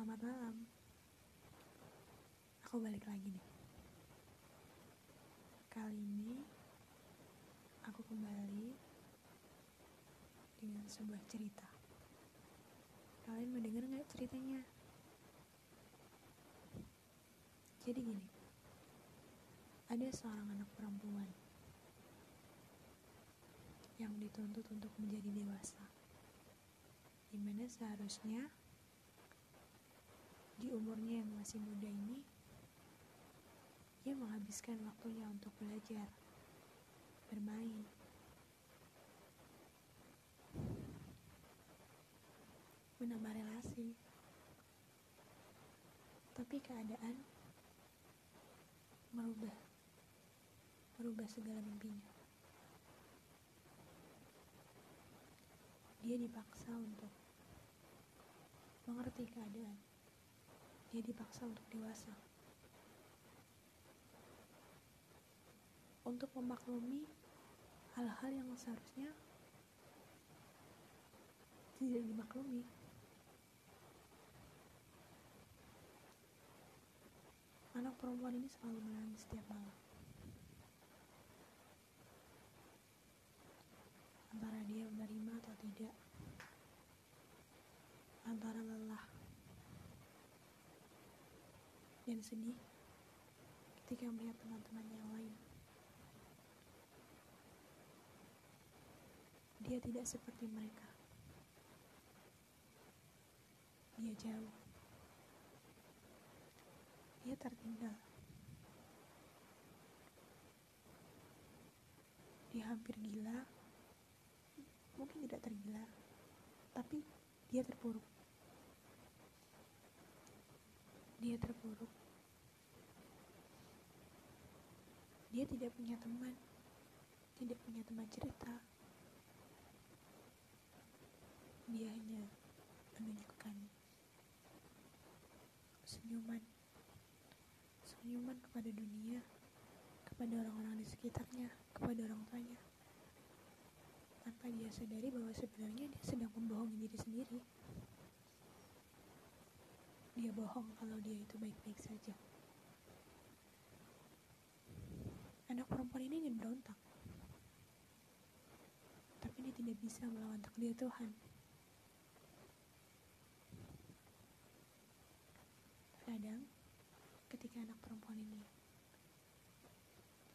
Selamat malam. Aku balik lagi nih. Kali ini aku kembali dengan sebuah cerita. Kalian mendengar nggak ceritanya? Jadi gini, ada seorang anak perempuan yang dituntut untuk menjadi dewasa, di mana seharusnya di umurnya yang masih muda ini, ia menghabiskan waktunya untuk belajar, bermain, menambah relasi. Tapi keadaan merubah, merubah segala mimpinya. Dia dipaksa untuk mengerti keadaan dia dipaksa untuk dewasa. Untuk memaklumi hal-hal yang seharusnya tidak dimaklumi. Anak perempuan ini selalu menangis setiap malam. Antara dia menerima atau tidak. Antara dan sedih ketika melihat teman-teman yang lain. Dia tidak seperti mereka. Dia jauh. Dia tertinggal. Dia hampir gila. Mungkin tidak tergila, tapi dia terpuruk. Dia terpuruk. Dia tidak punya teman, tidak punya teman cerita. Dia hanya menunjukkan senyuman, senyuman kepada dunia, kepada orang-orang di sekitarnya, kepada orang tuanya. Tanpa dia sadari bahwa sebenarnya dia sedang membohongi diri sendiri dia bohong kalau dia itu baik-baik saja. Anak perempuan ini ingin berontak. Tapi dia tidak bisa melawan takdir Tuhan. Kadang, ketika anak perempuan ini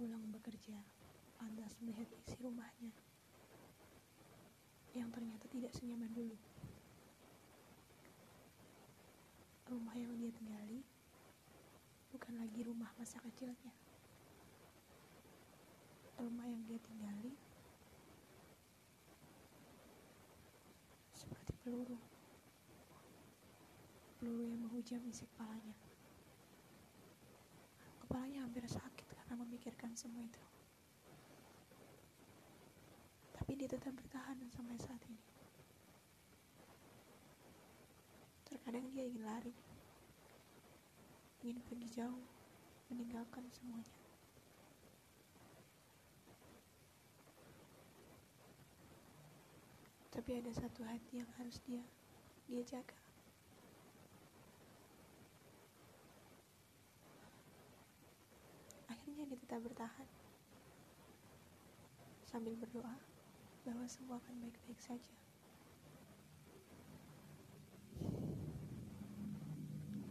pulang bekerja, lantas melihat isi rumahnya yang ternyata tidak senyaman dulu. Rumah yang dia tinggali bukan lagi rumah masa kecilnya. Rumah yang dia tinggali seperti peluru. Peluru yang menghujam isi kepalanya. Kepalanya hampir sakit karena memikirkan semua itu. Tapi dia tetap bertahan sampai saat ini. Terkadang dia ingin lari, ingin pergi jauh, meninggalkan semuanya. Tapi ada satu hati yang harus dia dia jaga. Akhirnya dia tetap bertahan sambil berdoa bahwa semua akan baik-baik saja.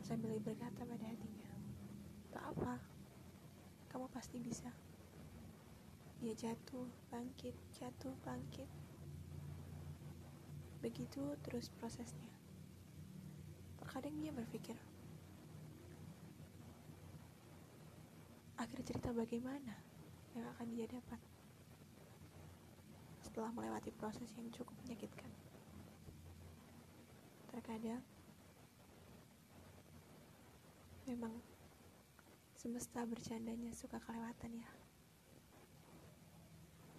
Sambil berkata pada hatinya, Tak apa, kamu pasti bisa. Dia jatuh, bangkit, jatuh, bangkit. Begitu terus prosesnya. Terkadang dia berpikir, akhir cerita bagaimana yang akan dia dapat setelah melewati proses yang cukup menyakitkan. Terkadang memang semesta bercandanya suka kelewatan ya